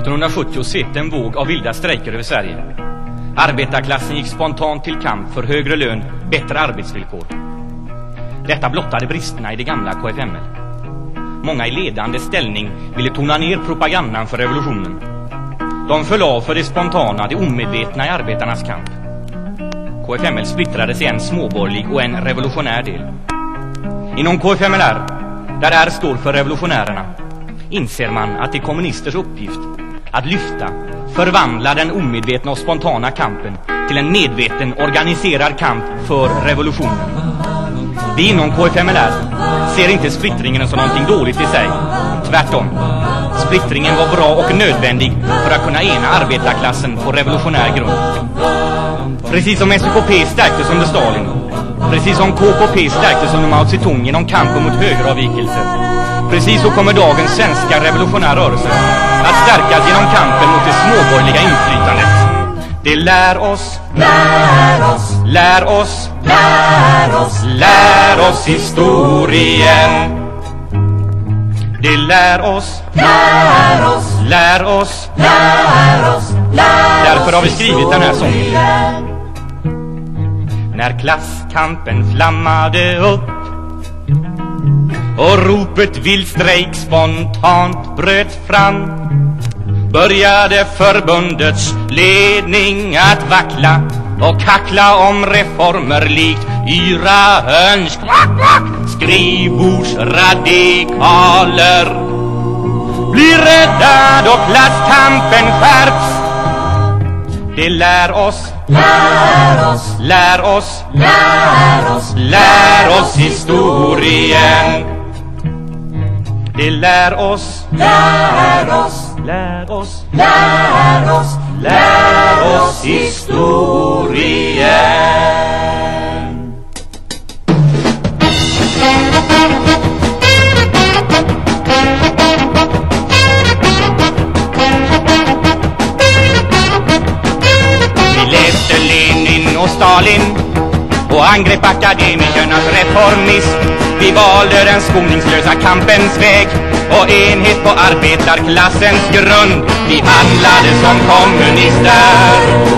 1970 svepte en våg av vilda strejker över Sverige. Arbetarklassen gick spontant till kamp för högre lön, bättre arbetsvillkor. Detta blottade bristerna i det gamla KFML. Många i ledande ställning ville tona ner propagandan för revolutionen. De föll av för det spontana, det omedvetna i arbetarnas kamp. KFML splittrades i en småborgerlig och en revolutionär del. Inom KFMLR, där R står för revolutionärerna, inser man att det är kommunisters uppgift att lyfta, förvandla den omedvetna och spontana kampen till en medveten, organiserad kamp för revolutionen. Vi inom KFMLR ser inte splittringen som någonting dåligt i sig. Tvärtom. Splittringen var bra och nödvändig för att kunna ena arbetarklassen på revolutionär grund. Precis som SUKP stärktes under Stalin. Precis som KKP stärktes under Mao Zedong genom kampen mot högeravvikelser. Precis så kommer dagens svenska revolutionära rörelse att stärkas genom kampen mot det småborgerliga inflytandet. Det lär oss, lär oss, lär oss, lär oss, lär oss historien. Det lär oss, lär oss, lär oss. lär oss, lär Därför har vi skrivit den här sången. När klasskampen flammade upp och ropet vild strejk spontant bröt fram. Började förbundets ledning att vackla och kackla om reformer likt yra önsk. Skrivbordsradikaler. Blir rädda då klasskampen skärps. Det lär oss, Lär oss, lär oss. Lär oss, Lär oss historien Det lär oss, lär oss, lär oss, lär oss, lär oss historien. Vi läste Lenin och Stalin och angrep akademikernas reformism. Vi valde den skoningslösa kampens väg och enhet på arbetarklassens grund. Vi handlade som kommunister,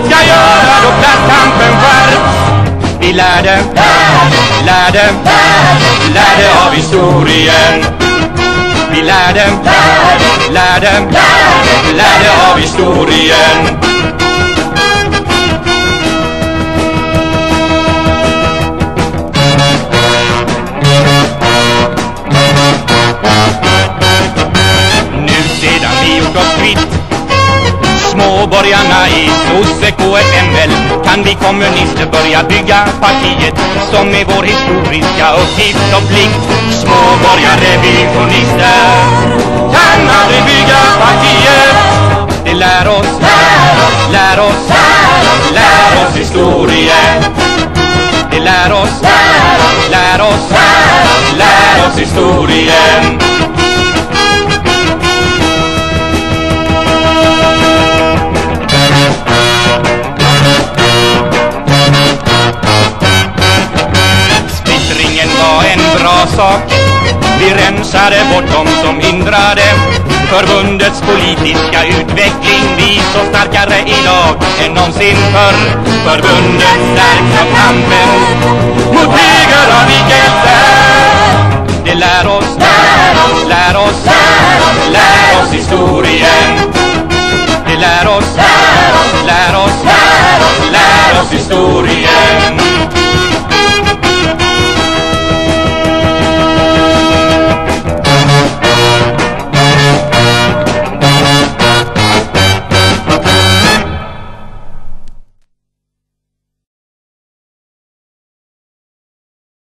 ska göra då klasskampen skärps. Vi lärde, lärde, lärde av historien. Vi lärde, lärde, lärde av historien. Kvitt Småborgarna i sosse KFML Kan vi kommunister börja bygga partiet Som är vår historiska uppgift och plikt? Småborgare, visionister Kan aldrig bygga partiet. Det lär oss, lär oss, lär oss historien. Det lär oss, lär oss, lär oss historien. Rensade bort dem som hindrade Förbundets politiska utveckling. Vi så starkare idag än någonsin förr. Förbundet stärks av kampen Mot högeravvikelse Det lär oss,